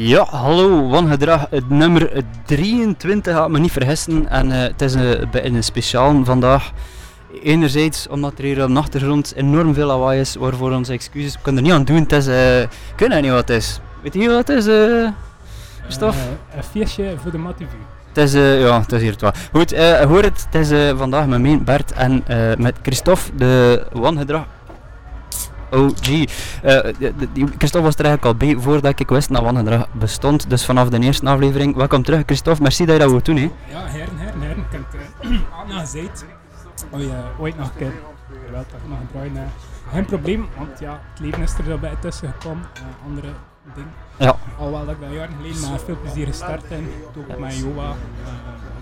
Ja, hallo, wangedrag het nummer 23, gaat me niet vergissen. En uh, het is een, een speciaal vandaag. Enerzijds omdat er hier op de achtergrond enorm veel lawaai is, waarvoor onze excuses. Ik kan er niet aan doen, het is... Uh, ik weet niet wat het is. Weet je wat het is, uh, Stof? een feestje voor de Mativu. Het is, ja, het is hier het wel. Goed, hoor het, het is vandaag met mij, Bert en met Christophe, de wangedrag OG. Uh, Christophe was er eigenlijk al bij voordat ik wist dat wangedrag bestond. Dus vanaf de eerste aflevering. Welkom terug, Christophe. Merci dat je dat wilt doen. Hè. Ja, heren, heren, heren. Ik heb het uh, gezegd. Oh ja, ooit nog een keer. Wel, nog een geen probleem, want ja, het leven is er bij tussen gekomen. andere dingen. Ja. Alhoewel dat ik dat jaren geleden met veel plezier gestart heb, ook met Joa,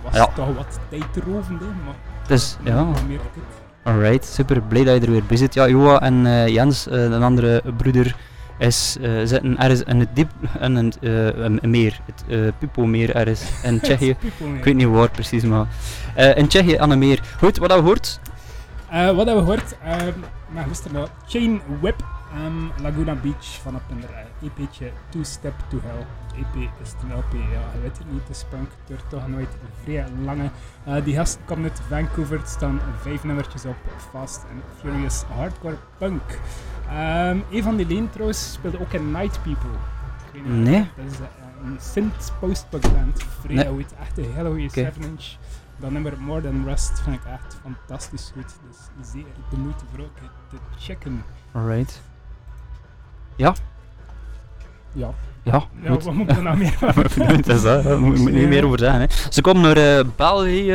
was ja. toch wat tijdrovend, maar dus, ja. meer Alright, super blij dat je er weer bij zit. Ja, Joa en uh, Jens, uh, een andere broeder, is, uh, zitten ergens in het diep in het, een meer, het Pupo-meer ergens in Tsjechië. Ik weet niet waar precies, maar in Tsjechië aan een meer. Goed, wat hebben we gehoord? wat hebben we gehoord? maar gisteren naar Chain Whip Um, Laguna Beach van op een EP'tje Two Step to Hell. EP is een LP, ja, je weet het niet, de spunk door toch nooit vrij lange. Uh, die gast komt uit Vancouver, er staan vijf nummertjes op, Fast and Furious Hardcore Punk. Um, een van die leen trouwens speelde ook in Night People. Nee. Dat is uh, een synth post-punk band, vrij nee. echt een hele goede 7-inch. Dat nummer More Than Rust vind ik echt fantastisch goed, dus zeer de moeite voor ook te checken. Alright. Ja? Ja. Ja, ja wat moet ik er nou meer over zeggen? Daar moet ik niet meer over zeggen. Hè. Ze komen naar uh, België,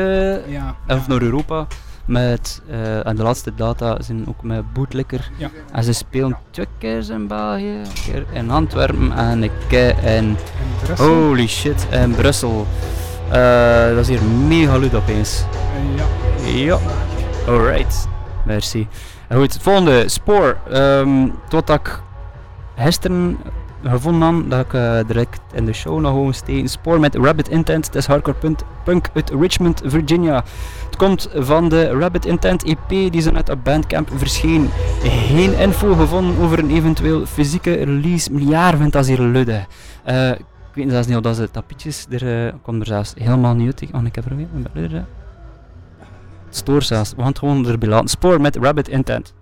ja, of naar Europa. Met, uh, en de laatste data zijn ook met Bootlikker. Ja. En ze spelen twee keer in België, een keer in Antwerpen en een keer in, in holy shit, in Brussel. Uh, dat is hier mega luid opeens. ja. Ja, alright. Merci. En goed, volgende, Spoor. Um, totdat ik gisteren gevonden dat ik uh, direct in de show nog gewoon steen. Spoor met Rabbit Intent, het is hardcore punk uit Richmond, Virginia. Het komt van de Rabbit Intent EP die ze net op Bandcamp verscheen. Geen info gevonden over een eventueel fysieke release. Miljard vindt dat hier ludde. Uh, ik weet zelfs niet of dat ze tapietjes, er uh, komt er zelfs helemaal niet uit. Oh, ik heb er weer een Stoor zelfs, het gewoon erbij laten. Spoor met Rabbit Intent.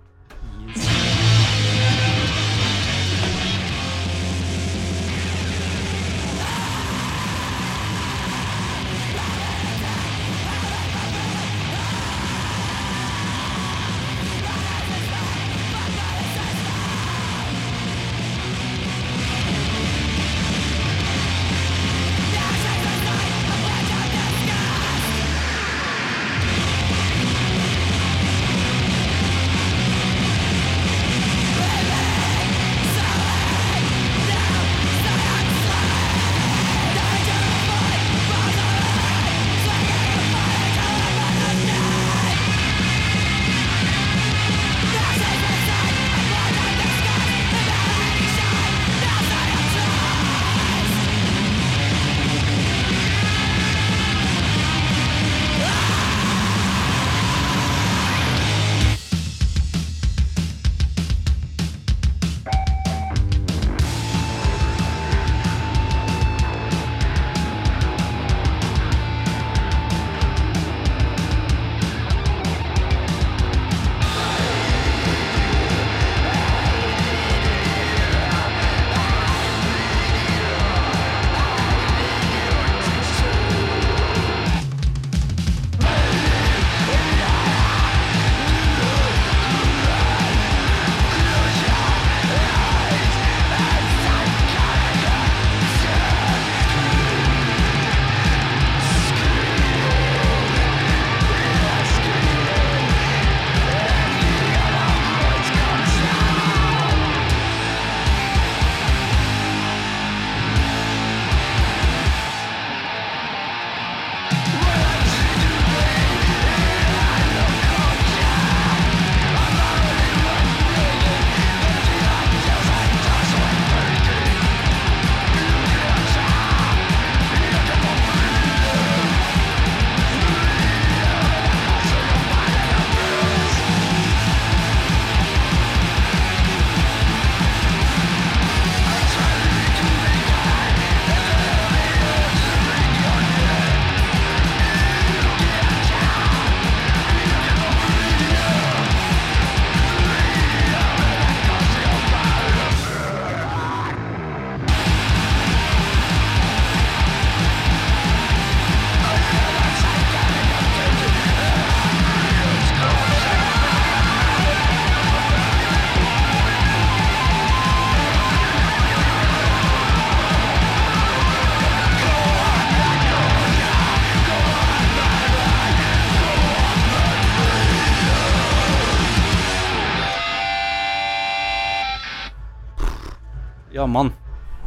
Man.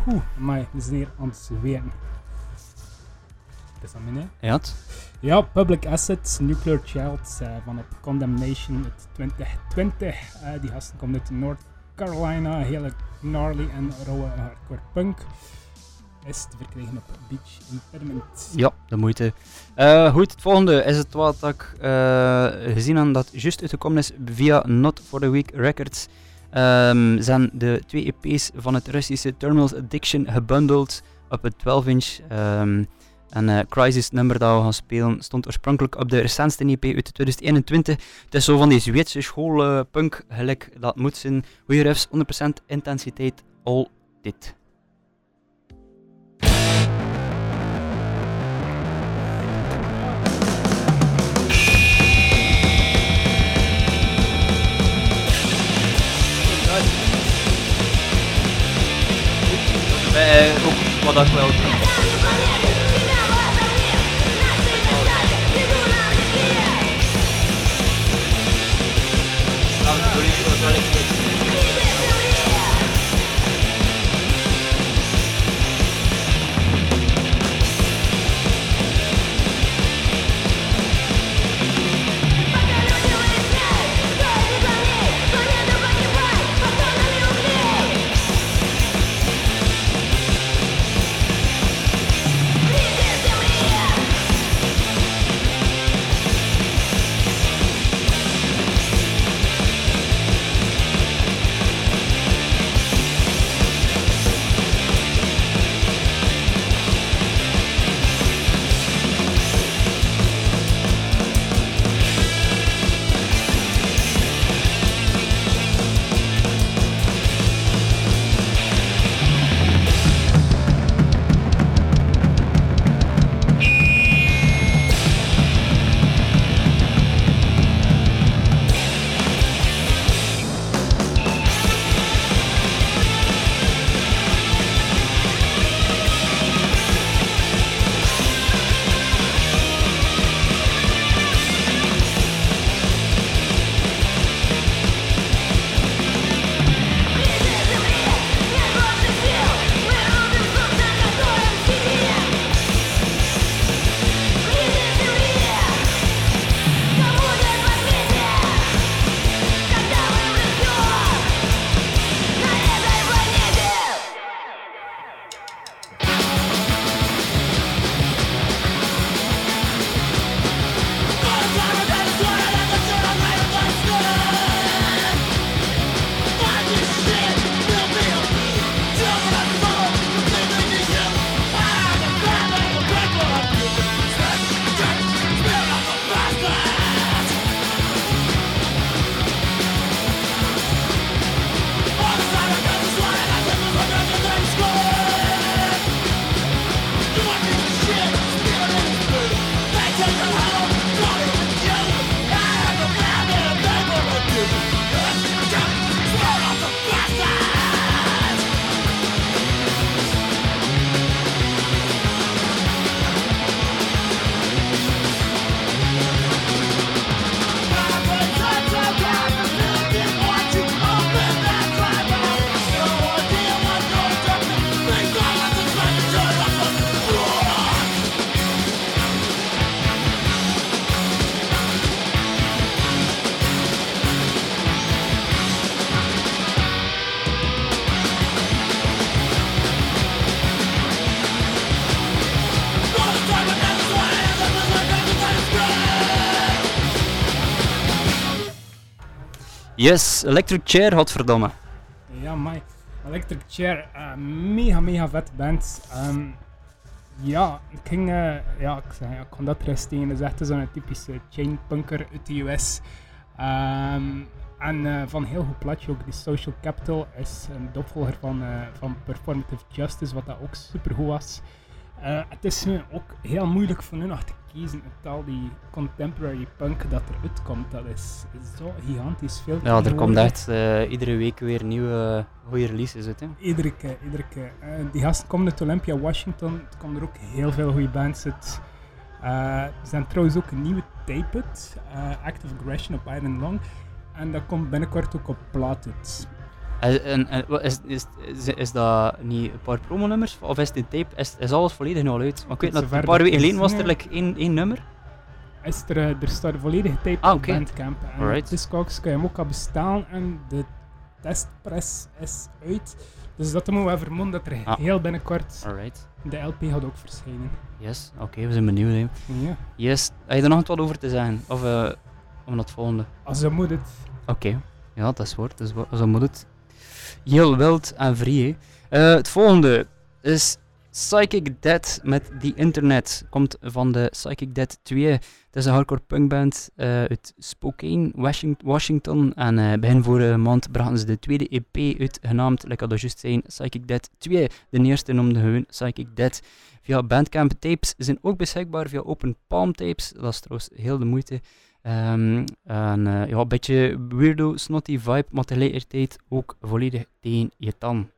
Oeh, maar we zijn hier aan het zweten. Dat is aan mij, hè? Ja, het. Ja, Public Assets, Nuclear Child uh, van op Condemnation uit 2020. Uh, die gasten komt uit North Carolina, hele gnarly en rauwe hardcore punk. Is te verkrijgen op Beach Impediment. Ja, de moeite. Uh, goed, het volgende is het wat ik gezien heb dat juist uitgekomen is via Not For The Week Records. Um, zijn de twee EP's van het Russische Terminals Addiction gebundeld op een 12-inch. Um, en uh, Crisis nummer dat we gaan spelen stond oorspronkelijk op de recentste EP uit 2021. Het is zo van die Zweedse schoolpunk, uh, gelijk dat moet zijn. Goeie riffs, 100% intensiteit, all dit. Uh, ook Yes, Electric Chair, godverdomme. Ja, my Electric Chair, uh, mega, mega vet band. Um, ja, ik ging, uh, ja, ik, zei, ik kon dat terugsteken. Dat is echt zo'n typische chainpunker uit de US. Um, en uh, van heel goed plaatje ook, die Social Capital is een opvolger van, van Performative Justice, wat dat ook super goed was. het is ook heel moeilijk voor nog te kiezen uit al die contemporary punk dat er uitkomt. Dat is, zo gigantisch veel. Ja, er komt echt uh, iedere week weer nieuwe goede releases uit. Hè? Iedere keer, iedere keer. Uh, die gasten komen uit Olympia, Washington. Er komen er ook heel veel goede bands uit. Uh, er zijn trouwens ook een nieuwe tape uit, Act of Aggression op Iron Long. En dat komt binnenkort ook op plaat uit. Is, is, is, is dat niet een paar promonummers? Of is een tape? Is, is alles volledig nu al uit? Maar ik weet dat een paar dat weken geleden was er like één, één nummer. Is er, eh, er staat een volledige tape Ah, op. Bandcamp. En Alright. Discogs kan je hem ook al bestaan en de testpress is uit. Dus dat moeten we vermoeden dat er Ah. heel binnenkort Alright. de LP gaat ook verschijnen. Yes, oké, we zijn benieuwd. Hè. Ja. Yes, heb je er nog wat over te zeggen? Of eh om dat volgende? Als je moet het. Oké, ja, dat is woord, dat wo- zo moet het. Heel wild en vrij. hè. Eh, het volgende is Psychic Dead met The Internet. Komt van de Psychic Dead 2. Het is een hardcore punkband eh, uit Spokane, Washing- Washington. En eh, begin vorige maand brachten ze de tweede EP uit, genaamd, like dat juist zijn, Psychic Dead 2. De eerste noemde gewoon Psychic Dead. Via Bandcamp tapes zijn ook beschikbaar via Open Palm tapes. Dat is trouwens heel de moeite. Ehm, eh, ja, een beetje weirdo, snotty vibe, maar tegelijkertijd ook volledig tegen je tan.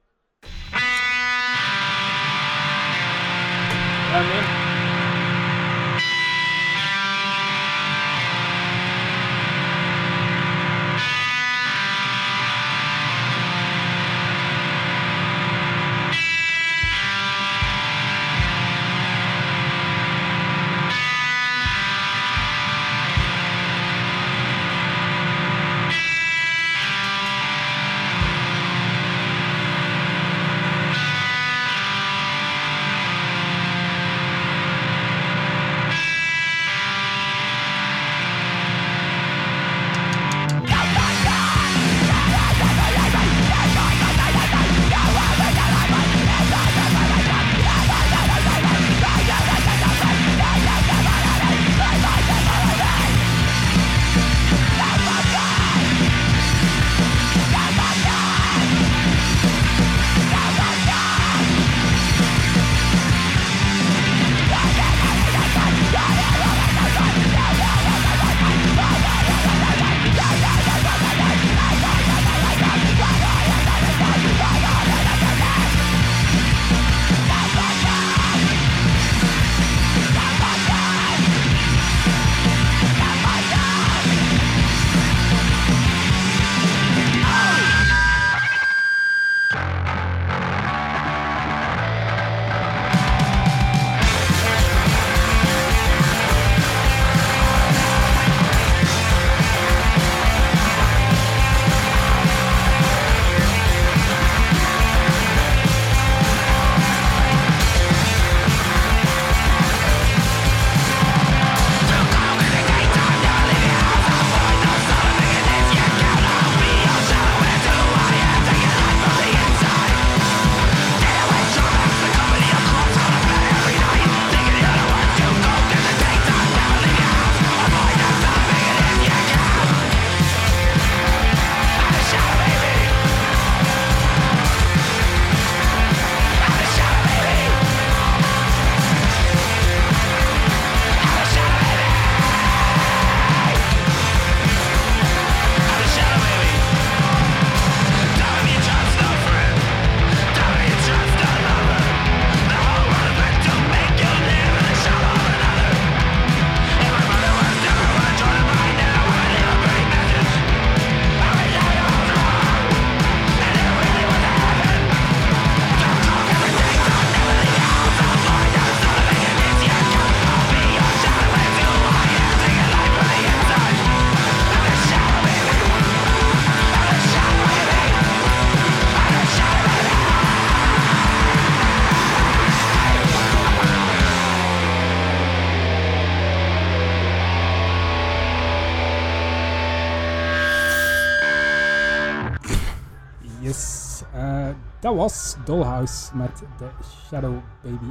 Dat was Dollhouse met The Shadow Baby.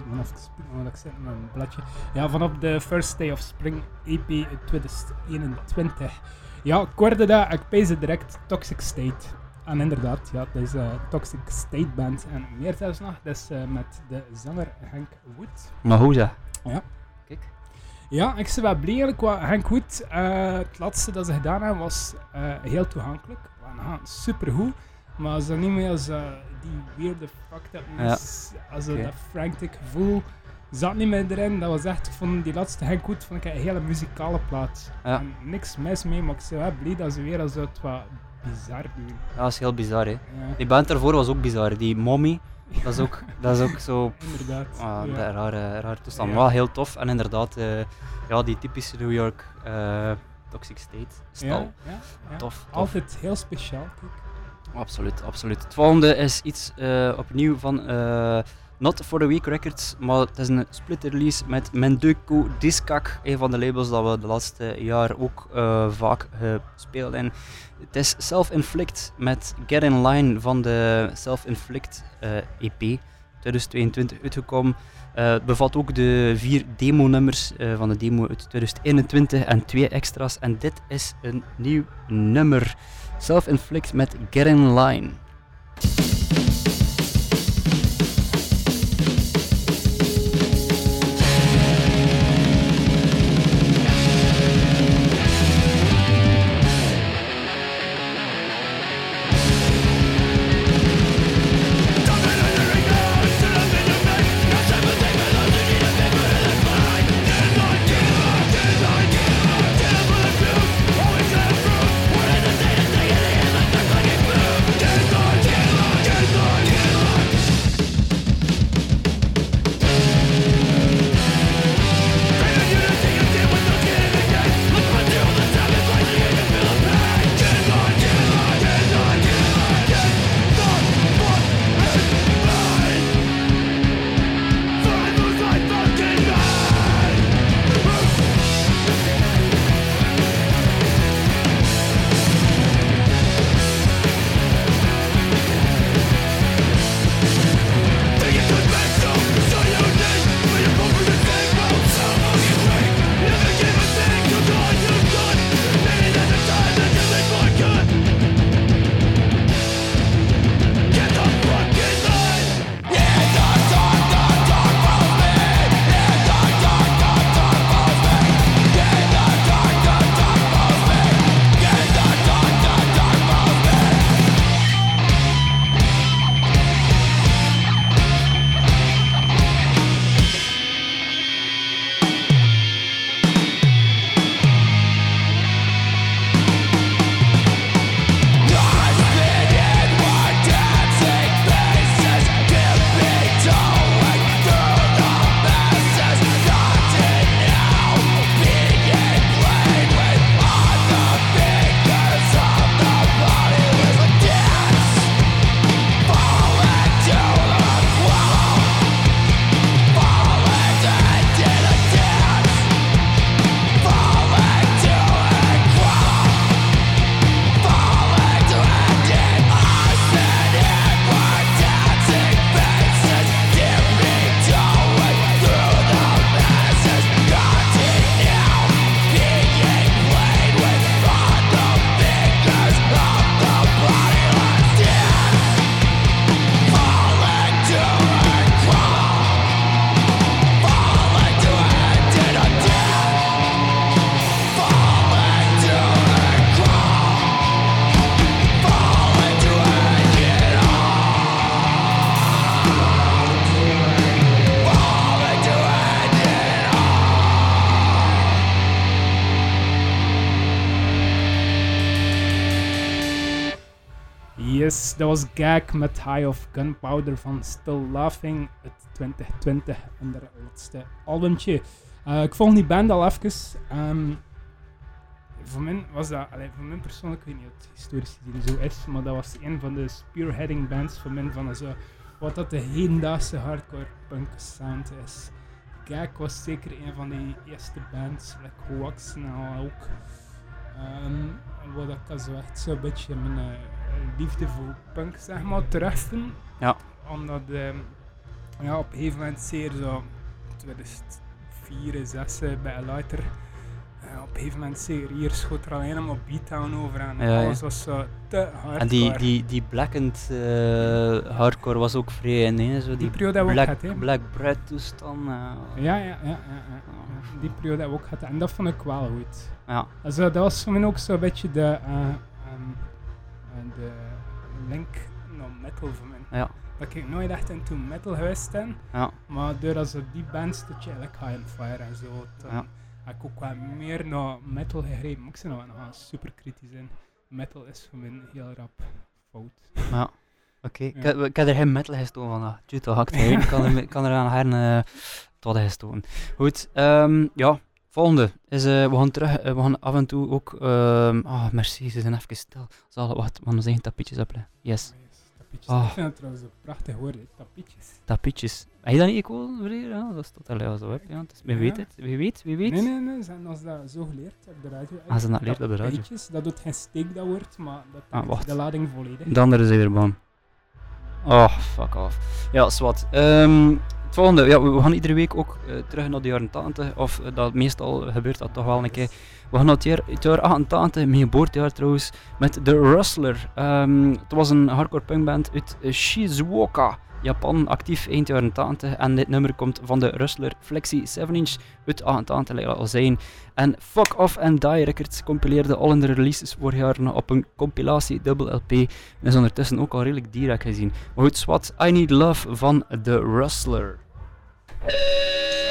Want ik zit met een bladje. Ja, vanaf de First Day of Spring EP uit 2021. Ja, ik hoorde dat, ik peesde direct Toxic State. En inderdaad, ja, het is eh, Toxic State Band. En meer zelfs nog, dat is eh, met de zanger Henk Wood. Maar hoe zeg? Ja. Kijk. Ja, ik ben wel blij eigenlijk wat Henk Wood. eh, het laatste dat ze gedaan hebben was eh, heel toegankelijk. Super supergoed. Maar zo niet meer als eh, die weirde fucked upness, als Oké. dat frantic gevoel zat niet meer erin. Dat was echt, ik vond die laatste Henk Wood vond ik een hele muzikale plaat. Ja. En niks mis mee, maar ik ben wel blij dat ze weer als het wat bizar doen. Ja, dat is heel bizar, hè. Ja, Die band ervoor was ook bizar. Die Mommy, dat is ook, dat is ook zo... inderdaad. Ah, ja. dat rare, rare toestand. Ja. Maar wel heel tof. En inderdaad, eh, ja, die typische New York eh, Toxic State stal. Ja, ja, ja. Tof, tof. Altijd heel speciaal. Kijk. Absoluut, absoluut. Het volgende is iets eh, opnieuw van eh, Not For The Week Records, maar het is een split release met Menduku Discak, een van de labels dat we de laatste jaar ook eh, vaak gespeeld hebben. Het is Self-Inflict met Get In Line van de Self-Inflict EP, 2022 uitgekomen. Het bevat ook de vier demo-nummers van de demo uit 2021 en twee extra's. En dit is een nieuw nummer. Self-Inflict met Get In Line. Yes, dat was Gag met High of Gunpowder van Still Laughing, het 2020 en de laatste albumtje. Eh, ik volg die band al even. Ehm, voor mij was dat, allee, voor mij persoonlijk, ik weet niet of het historisch gezien zo is, maar dat was een van de spearheading bands voor mij van zo, wat dat de hedendaagse hardcore punk sound is. Gag was zeker een van die eerste bands, like Hoax nou ook. Ehm wat ik zo echt zo'n beetje mijn eh, liefde voor punk zeg maar terusten. Ja. Omdat ehm, ja, op een gegeven moment zeer zo 2004, 6 eh, bij later. eh, op een gegeven moment zeker hier schoot er alleen maar beatdown over en Ja, alles was zo te hard. En die, die, die blackened eh, hardcore was ook vrij in, hè? Zo Die die periode ook black, gehad, hè? black bread toestand. Ja, ja, ja, ja. Die periode hebben we ook gehad en dat vond ik wel goed. ja. Also, dat was voor mij ook zo'n beetje de, de link naar metal voor mij. Ja. Dat ik nooit echt into metal geweest ben, Ja. maar doordat zo die bands, dat je like High on Fire en zo, dan Ja. heb ik ook wat meer naar metal gegrepen. Maar ik ben nog wel super kritisch in. metal is voor mij heel rap fout. Ja. Oké, Ja. heb- ik heb er geen metal gestoken van dat hakt. Ik kan er, kan er aan haar uh, tot gestoken. Goed, ehm, ja. Volgende is, eh, we gaan terug, eh, we gaan af en toe ook, ehm ah, merci, ze zijn even stil. Zal, wacht, we gaan ons eigen tapietjes opleggen. Yes, Ah, yes, tapietjes. Ah. Ik vind het trouwens een prachtig woord, tapietjes. tapietjes. Heb je dat niet gekozen, meneer? Ja, dat is totaal ja, zo, hè. Ja, wie Ja. weet het, wie weet, wie weet. Nee, nee, nee, ze hebben ons dat zo geleerd op de radio. Ah, ze hebben dat geleerd op de radio. Dat doet geen steek, dat woord, maar dat Ah, wacht. de lading volledig. De andere is weer bang. Oh, fuck off. Ja, zwart. Ehm volgende, ja, we, gaan iedere week ook eh, terug naar de jaren 80, of eh, dat meestal gebeurt dat toch wel een keer. We gaan naar het jaar, het jaar 88, mijn geboortejaar trouwens, met The Rustler. Ehm, het was een hardcore punkband uit Shizuoka, Japan, actief eind jaren 80. En dit nummer komt van de Rustler Flexi 7-inch uit 88, laat ik al zijn. En Fuck Off and Die Records compileerde al hun releases vorig jaar op een compilatie dubbel LP. En is ondertussen ook al redelijk direct gezien. Maar goed, swat, I Need Love van The Rustler. Uh...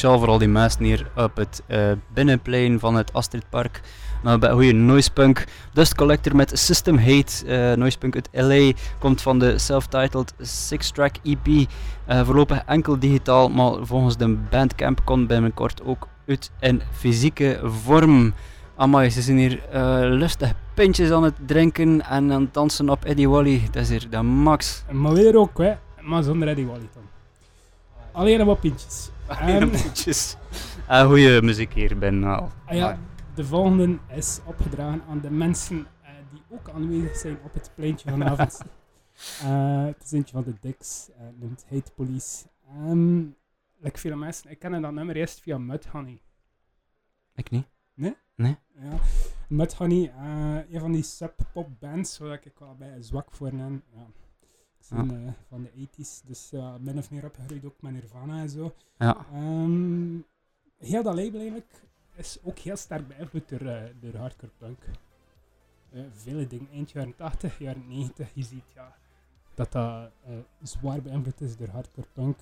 Speciaal voor al die mensen hier op het eh, binnenplein van het Astridpark. Nou, bij goede Noisepunk. Dust Collector met System Hate. eh Noisepunk uit LA. Komt van de self-titled 6-track EP. Eh, voorlopig enkel digitaal, maar volgens de Bandcamp komt binnenkort ook uit in fysieke vorm. Amai, ze zijn hier lustig pintjes aan het drinken en aan dansen op Eddie Wally. Dat is hier de max. Maar weer ook, hè. Maar zonder Eddie Wally dan. Alleen wat pintjes. Alleen Ehm. Eh, goeie muziek hier ben nou. Ah ja, de volgende is opgedragen aan de mensen eh, die ook aanwezig zijn op het pleintje vanavond. Eh, het is eentje van de Dicks, uh, noemt Hate Police. Um, like veel mensen, ik ken dat nummer eerst via Mudhoney. Ik niet. Nee? Nee. Ja. Mudhoney, uh, een van die sub-pop bands waar ik wel bij zwak voor ben. Ja. Ben uh, van de 80s, dus uh, min of meer opgegroeid ook met Nirvana en zo. Ja. Um, heel dat label eigenlijk is ook heel sterk beïnvloed door, uh, door hardcore punk. Uh, vele dingen, eind jaren 80, jaren 90, je ziet ja, dat dat zwaar beïnvloed is door hardcore punk.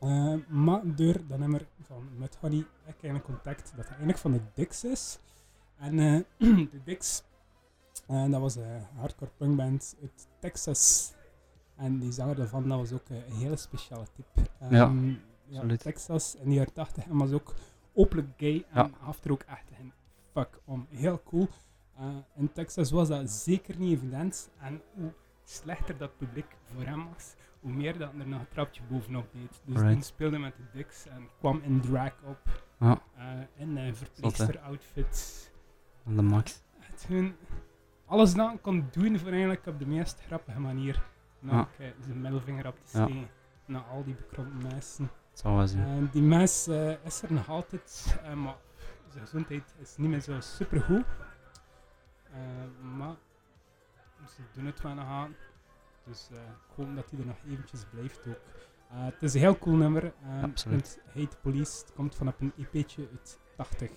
Uh, maar door dat nummer van met Honey heb ik eigenlijk contact dat eigenlijk van de Dix is. En de Dix, dat was een hardcore punkband uit Texas. En die zanger daarvan, dat was ook een hele speciale type. Um, ja, ja Texas in de jaren 80 en was ook openlijk gay en ja. er ook echt een fuck om. Heel cool. in Texas was dat zeker niet evident. En hoe slechter dat publiek voor hem was, hoe meer dat er nog een trapje bovenop deed. Dus Right. hij speelde met de Dicks en kwam in drag op. Ja. Uh, in een verpleegster-outfit. De max. Het hun alles dan kon doen voor eigenlijk op de meest grappige manier. Namelijk ja. zijn middelvinger op te steken ja. naar al die bekrompen mensen. Was het. En die mens uh, is er nog altijd, uh, maar zijn gezondheid is niet meer zo supergoed. Uh, maar ze doen het wel nog aan. Dus ik hoop dat hij er nog eventjes blijft ook. Het is een heel cool nummer. Absoluut. Het heet Police. Het komt vanaf een EP'tje uit 80.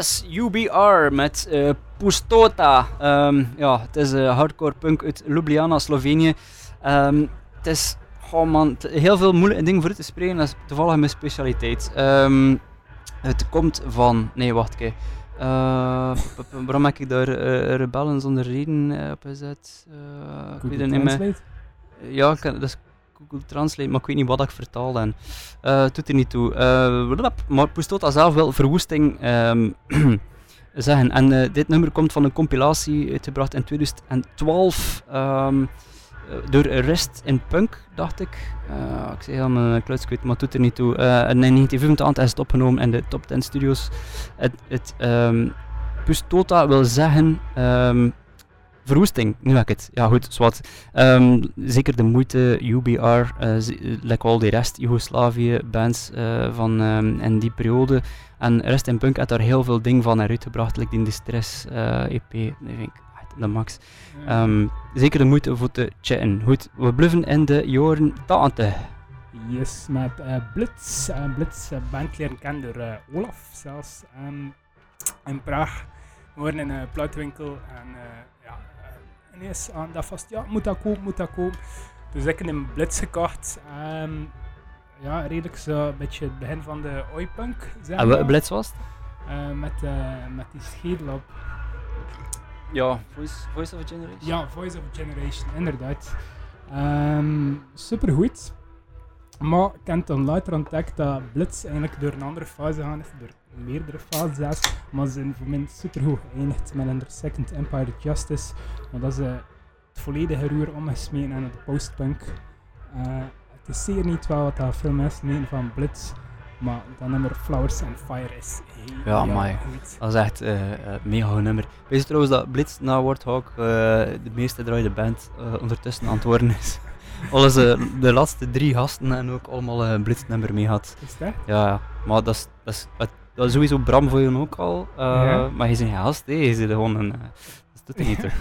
Yes, UBR met eh Pustota. Ehm, ja, het is eh, hardcore punk uit Ljubljana, Slovenië. Ehm, het is oh man, heel veel moeilijke dingen voor te spreken. Dat is toevallig mijn specialiteit. Ehm, het komt van. Nee, wacht, p- p- waarom heb ik daar eh, rebellen zonder reden op gezet? Ik weet het niet meer. Ja, dat is Google Translate, maar ik weet niet wat ik vertaal dan. Eh het doet er niet toe. Eh, maar Pustota zelf wil verwoesting ehm, zeggen. En eh, dit nummer komt van een compilatie uitgebracht in 2012 ehm, eh, door Rest in Punk, dacht ik. Eh, ik zeg helemaal een kwijt, maar doet er niet toe. Eh, en in 1985 is het opgenomen in de Top 10 Studios. Het, het ehm, Pustota wil zeggen verwoesting, nu heb ik het. Ja goed, zwart. Ehm, zeker de moeite, UBR, eh ze- like al die rest Joegoslavië bands eh, van ehm, in die periode. En Rest in Punk had daar heel veel dingen van uitgebracht, like die Distress eh, EP, vind ik echt de max. Ehm, zeker de moeite voor te chatten. Goed, we blijven in de jaren 80. Yes, met eh, Blitz. eh, Blitz, eh, band leren kennen door eh, Olaf zelfs. in Praag. We waren in een plaatwinkel en eh, ja, eh, ineens aan dat vast, ja, moet dat komen, moet dat komen. Dus ik heb een Blitz gekocht. ehm, ja, redelijk zo een beetje het begin van de oi-punk. zeg En wat maar. blitz was het? Eh, met, eh, met die schedel op. Ja, Voice, Voice of a Generation. Ja, Voice of a Generation, inderdaad. Ehm supergoed. Maar ik heb dan later ontdekt dat Blitz eigenlijk door een andere fase gaan is, door meerdere fases. Maar ze zijn voor mij supergoed geëindigd met een Second Empire Justice. Maar dat is eh, het volledige ruur omgesmeten aan de postpunk. Eh, het is zeer niet wel wat dat veel mensen weten van Blitz. Maar dat nummer Flowers and Fire is heel Ja, goed. Dat is echt eh, eh, mega goed nummer. Weet je trouwens dat Blitz na Warthog de meeste draaide band ondertussen aan het worden is? Alles, de laatste drie gasten en ook allemaal een Blitz nummer mee had. Is dat? Ja, maar dat is, dat is, dat is sowieso Bram voor je ook al. eh, Ja. Maar je bent geen gast, je zit gewoon een... eh.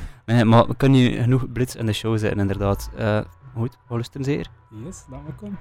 Nee, maar we kunnen hier genoeg Blitz in de show zetten, inderdaad. Eh goed, we luisteren zeer. Yes, dat moet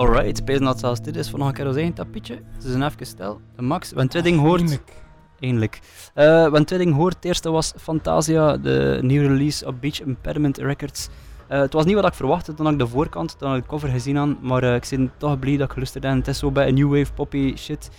Alright, spelen dat zelfs dit is van nog een eigen tapetje. Ze zijn even stil. De Max, hebben twee dingen gehoord. Eindelijk. Eindelijk. We hebben twee dingen gehoord. Het eerste was Fantasia, de nieuwe release op Beach Impairment Records. Eh, het was niet wat ik verwachtte toen ik de voorkant, toen ik de cover gezien had, maar eh, ik ben toch blij dat ik geluisterd heb. Het is zo bij een new wave poppy shit,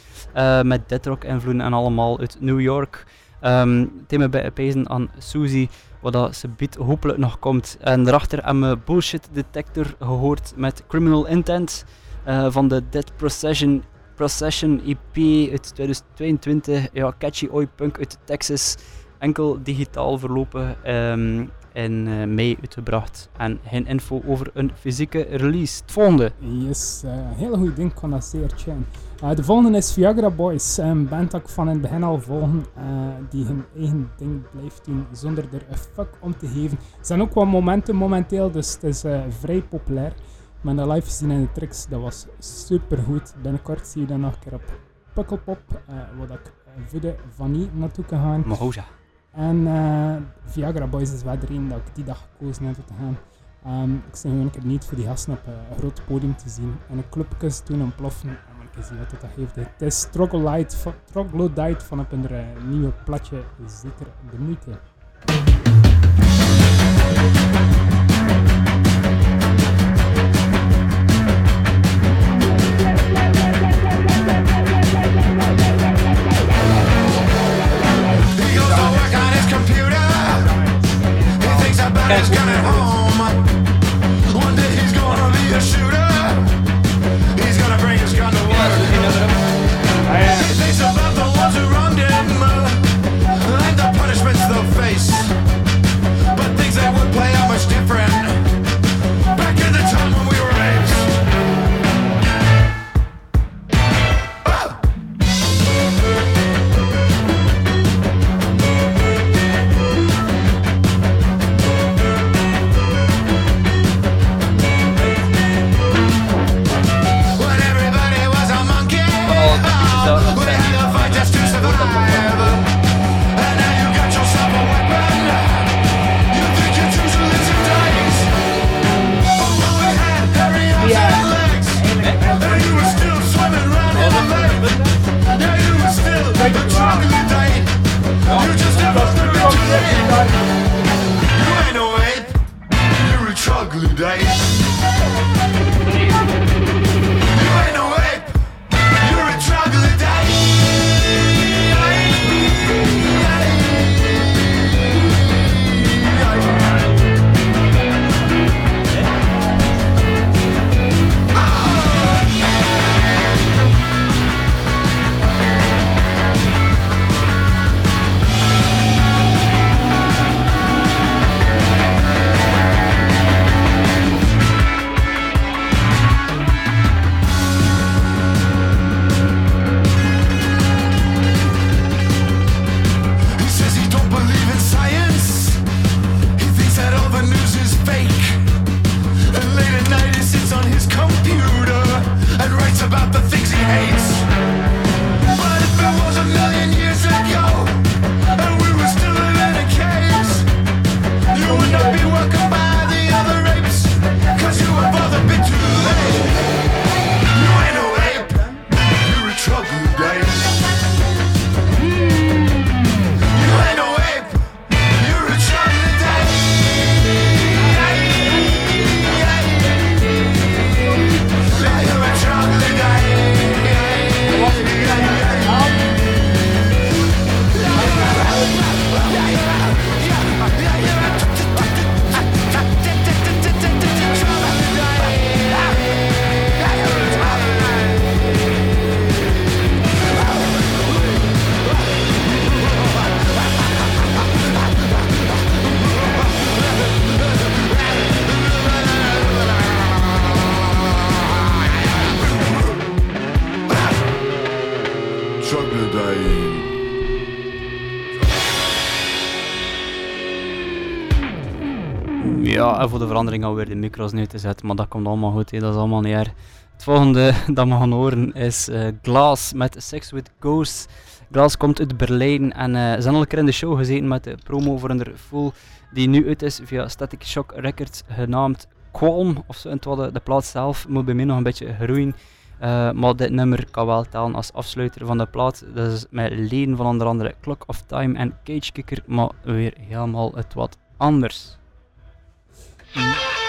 met deadrock invloeden en allemaal uit New York. Um, me bij pezen aan Suzy, wat dat ze biedt hopelijk nog komt. En daarachter hebben we Bullshit Detector gehoord met Criminal Intent eh, van de Dead Procession, Procession EP uit 2022. Ja, catchy oi punk uit Texas. Enkel digitaal verlopen ehm, in eh, mei uitgebracht. En geen info over een fysieke release. Het volgende. Yes, eh, een hele goede ding, zeer checken. Eh, de volgende is Viagra Boys, een band dat ik van in het begin al volgen, eh, die hun eigen ding blijft doen zonder er een fuck om te geven. Er zijn ook wat momenten momenteel, dus het is eh, vrij populair. Maar de live zien in de tricks, dat was super goed. Binnenkort zie je dan nog een keer op Pukkelpop, eh waar ik uh, Vude van niet naartoe kan gaan. En eh, Viagra Boys is wel de reden dat ik die dag gekozen heb om te gaan. Ehm, ik sta gewoon een keer niet voor die gasten op eh, een groot podium te zien. En een clubjes toen ontploffen. En maar ik zien wat dat geeft. Het is Troglodyte Troglodyte van op een eh, nieuwe platje. Zeker de moeite. En voor de verandering gaan we weer de micro's nu te zetten, maar dat komt allemaal goed, dat is allemaal niet erg. Het volgende dat we gaan horen is eh, Glass met Sex with Ghosts. Glass komt uit Berlijn en ze zijn al een keer in de show gezeten met de promo voor hun full die nu uit is via Static Shock Records, genaamd Qualm of zo. En de, de plaat zelf moet bij mij nog een beetje groeien. Eh, maar dit nummer kan wel tellen als afsluiter van de plaat. Dat is met leden van onder andere Clock of Time en Cage Kicker, maar weer helemaal het wat anders. Yes.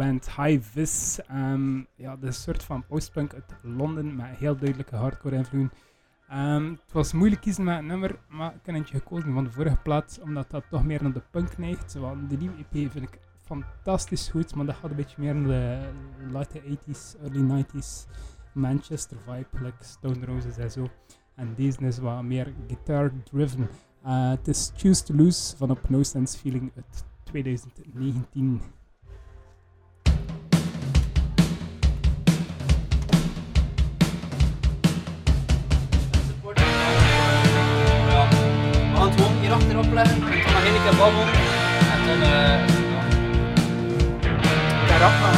Band High Vis. Ehm, ja, een soort van postpunk uit Londen met heel duidelijke hardcore invloeden. Ehm, het was moeilijk kiezen met een nummer, maar ik heb eentje gekozen van de vorige plaats, omdat dat toch meer naar de punk neigt. Want de nieuwe EP vind ik fantastisch goed, maar dat gaat een beetje meer naar de late 80s, early 90s Manchester vibe, like Stone Roses en zo. En deze is wat meer guitar-driven. Eh, Het is Choose to Lose van op No Sense Feeling uit 2019. Gewoon hier achterop leggen. Ik kan nog één keer babbelen. En dan... eh ja. Daarop gaan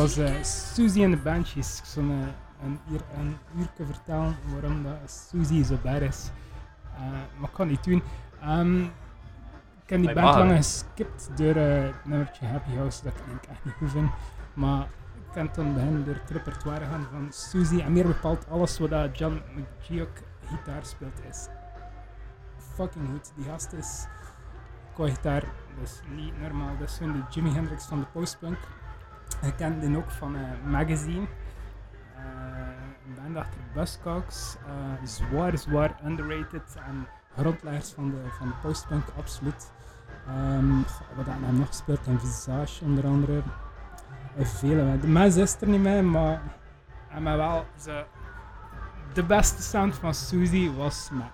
was eh, uh, Susie en de Banshees. Ik zal uh, een, uur, een vertellen waarom dat Susie zo bar is. Eh, maar ik kan niet doen. Ehm, ik heb die band lang geskipt door eh, het nummertje Happy House, dat ik echt niet. Maar ik kan dan beginnen door het repertoire gaan van Susie. En meer bepaald alles wat John McGeoch gitaar speelt is fucking goed. Die gast is qua gitaar, dus niet normaal. Dat is de Jimi Hendrix van de postpunk. Ik kende die ook van eh, eh, een magazine. een ben achter Buzzcocks. Eh, zwaar, zwaar underrated. En grondleggers van de, van de postpunk, absoluut. Ehm, wat dat nou nog speelt En Visage onder andere. vele. Mijn zus er niet mee, maar... hij maar wel, ze, de beste sound van Suzy was met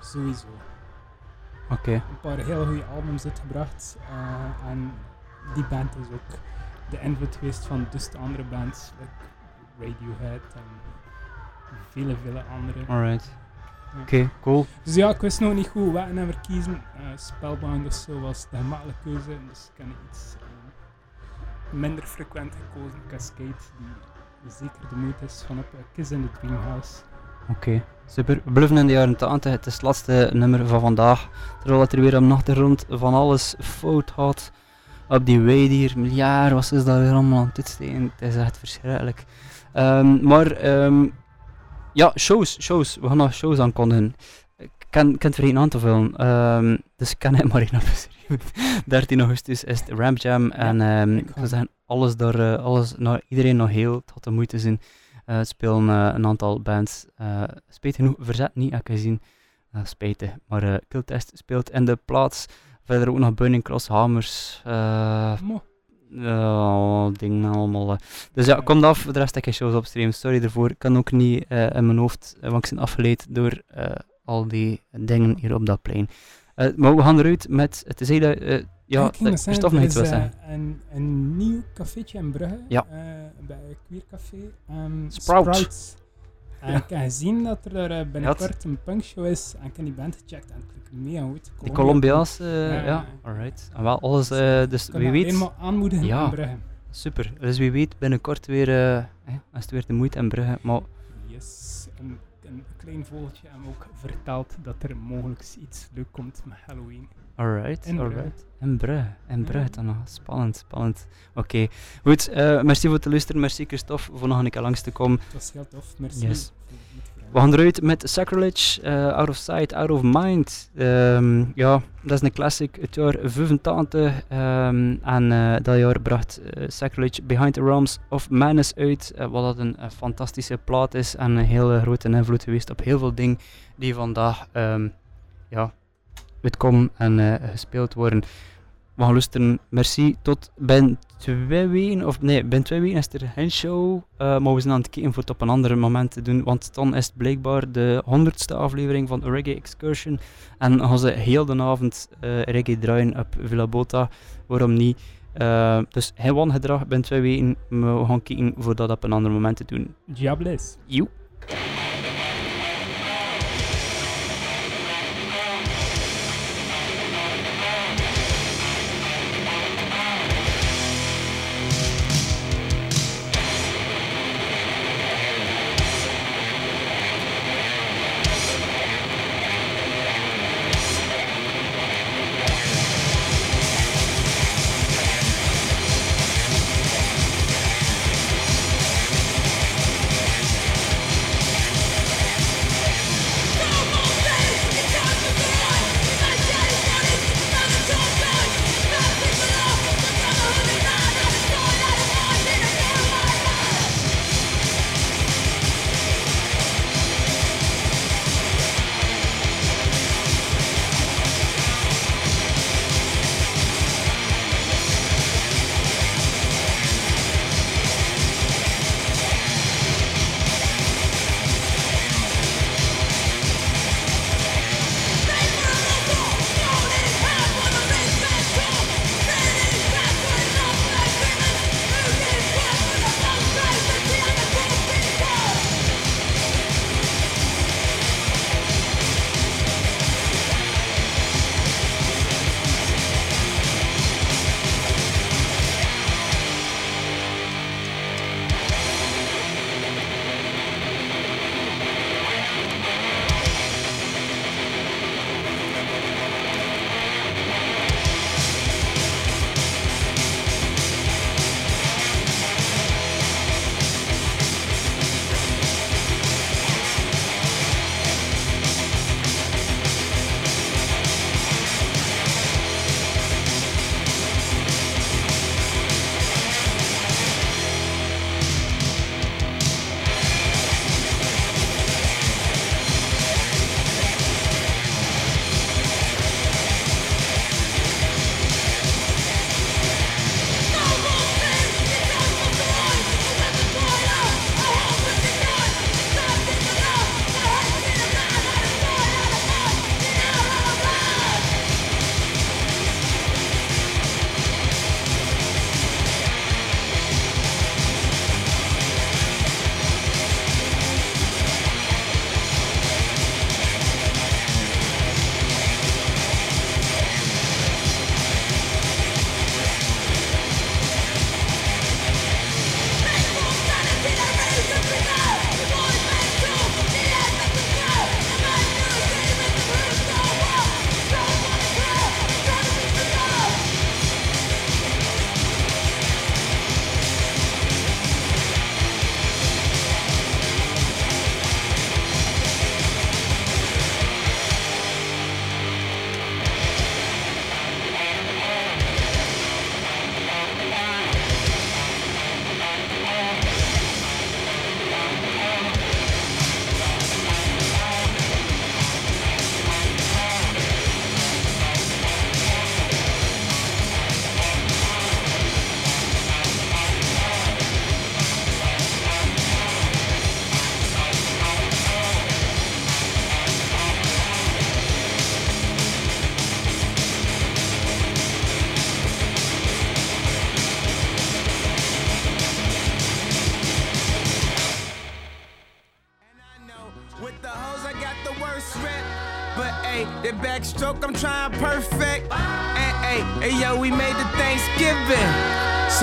sowieso. Oké. Een paar heel goede albums uitgebracht en die band is ook de invloed geweest van dus de andere bands, like Radiohead en vele, vele andere. Alright. Ja. Oké, cool. Dus ja, ik wist nog niet goed welke nummer kiezen. Eh, Spellbound of zo was de gemakkelijke keuze, dus ik heb iets eh, minder frequent gekozen. Cascade, die zeker de moeite is van op eh, Kiss in the Dreamhouse. Oké, super. We bluffen in de jaren 80. Het is het laatste nummer van vandaag. Terwijl het er weer op de achtergrond van alles fout had. Op die way hier, miljard was is daar weer allemaal aan het uitsteken. Het is echt verschrikkelijk. Ehm, maar ehm, ja, shows, shows. We gaan nog shows aankondigen. Ik kan, ik kan het vergeten aan te vullen. Ehm, dus ik kan het maar één opgeschreven. 13 augustus is het Ramp Jam. en ik ik ga. wil zeggen, alles daar, eh, alles, nou, iedereen nog heel. Het had de moeite zijn. Eh, het spelen eh, een aantal bands. eh spijt genoeg, Verzet niet, heb ik gezien. Uh, spijtig. Maar Killtest speelt in de plaats. Verder ook nog Burning Cross Hamers. eh Mo. eh, dingen allemaal. eh. Dus ja, kom af. De rest heb ik shows op stream. Sorry ervoor. Ik kan ook niet eh, in mijn hoofd, eh, want ik ben afgeleid door eh, al die dingen hier op dat plein. Eh, maar we gaan eruit met. Het is heel. eh, ja, Christophe nog iets wil zeggen. eh, een, een nieuw cafeetje in Brugge, Ja. eh, bij Queer Café. ehm, Sprout. Sprouts. En ik heb gezien dat er daar, eh, binnenkort een punkshow is en ik heb die band gecheckt en het klinkt mega goed. Die Colombia- Colombiaanse. eh, Ja, alright. En wel alles. eh, dus Ik kan wie weet. alleen maar aanmoedigen Ja. in Brugge. Super. Dus wie weet binnenkort weer. eh, eh, als het weer de moeite in Brugge. Maar Yes, een, een klein vogeltje en ook verteld dat er mogelijk iets leuk komt met Halloween. Alright, Brugge. alright. En Brugge, en Brugge dan nog. Spannend, spannend. Oké, goed. eh, merci voor het luisteren. Merci Christophe voor nog een keer langs te komen. Dat was heel tof, merci. Yes. We gaan eruit met Sacrilege, eh, Out of Sight, Out of Mind. Ehm, ja, dat is een classic, het jaar 85. ehm, en eh, dat jaar bracht Sacrilege Behind the Realms of Madness uit. wat dat een, fantastische plaat is en een hele grote invloed geweest op heel veel dingen die vandaag ehm, ja, uitkomen en eh, gespeeld worden. We gaan luisteren. Merci. Tot binnen twee weken, of nee, binnen twee weken is er geen show. eh, maar we zijn aan het kijken voor het op een ander moment te doen. Want dan is het blijkbaar de honderdste aflevering van Reggae Excursion. En dan gaan ze heel de avond eh, reggae draaien op Villa Bota. Waarom niet? Dus geen wangedrag binnen twee weken. Maar we gaan kijken voor dat op een ander moment te doen. Diables. Joep.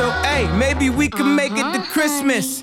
So hey, maybe we can make it to mm-hmm. Christmas.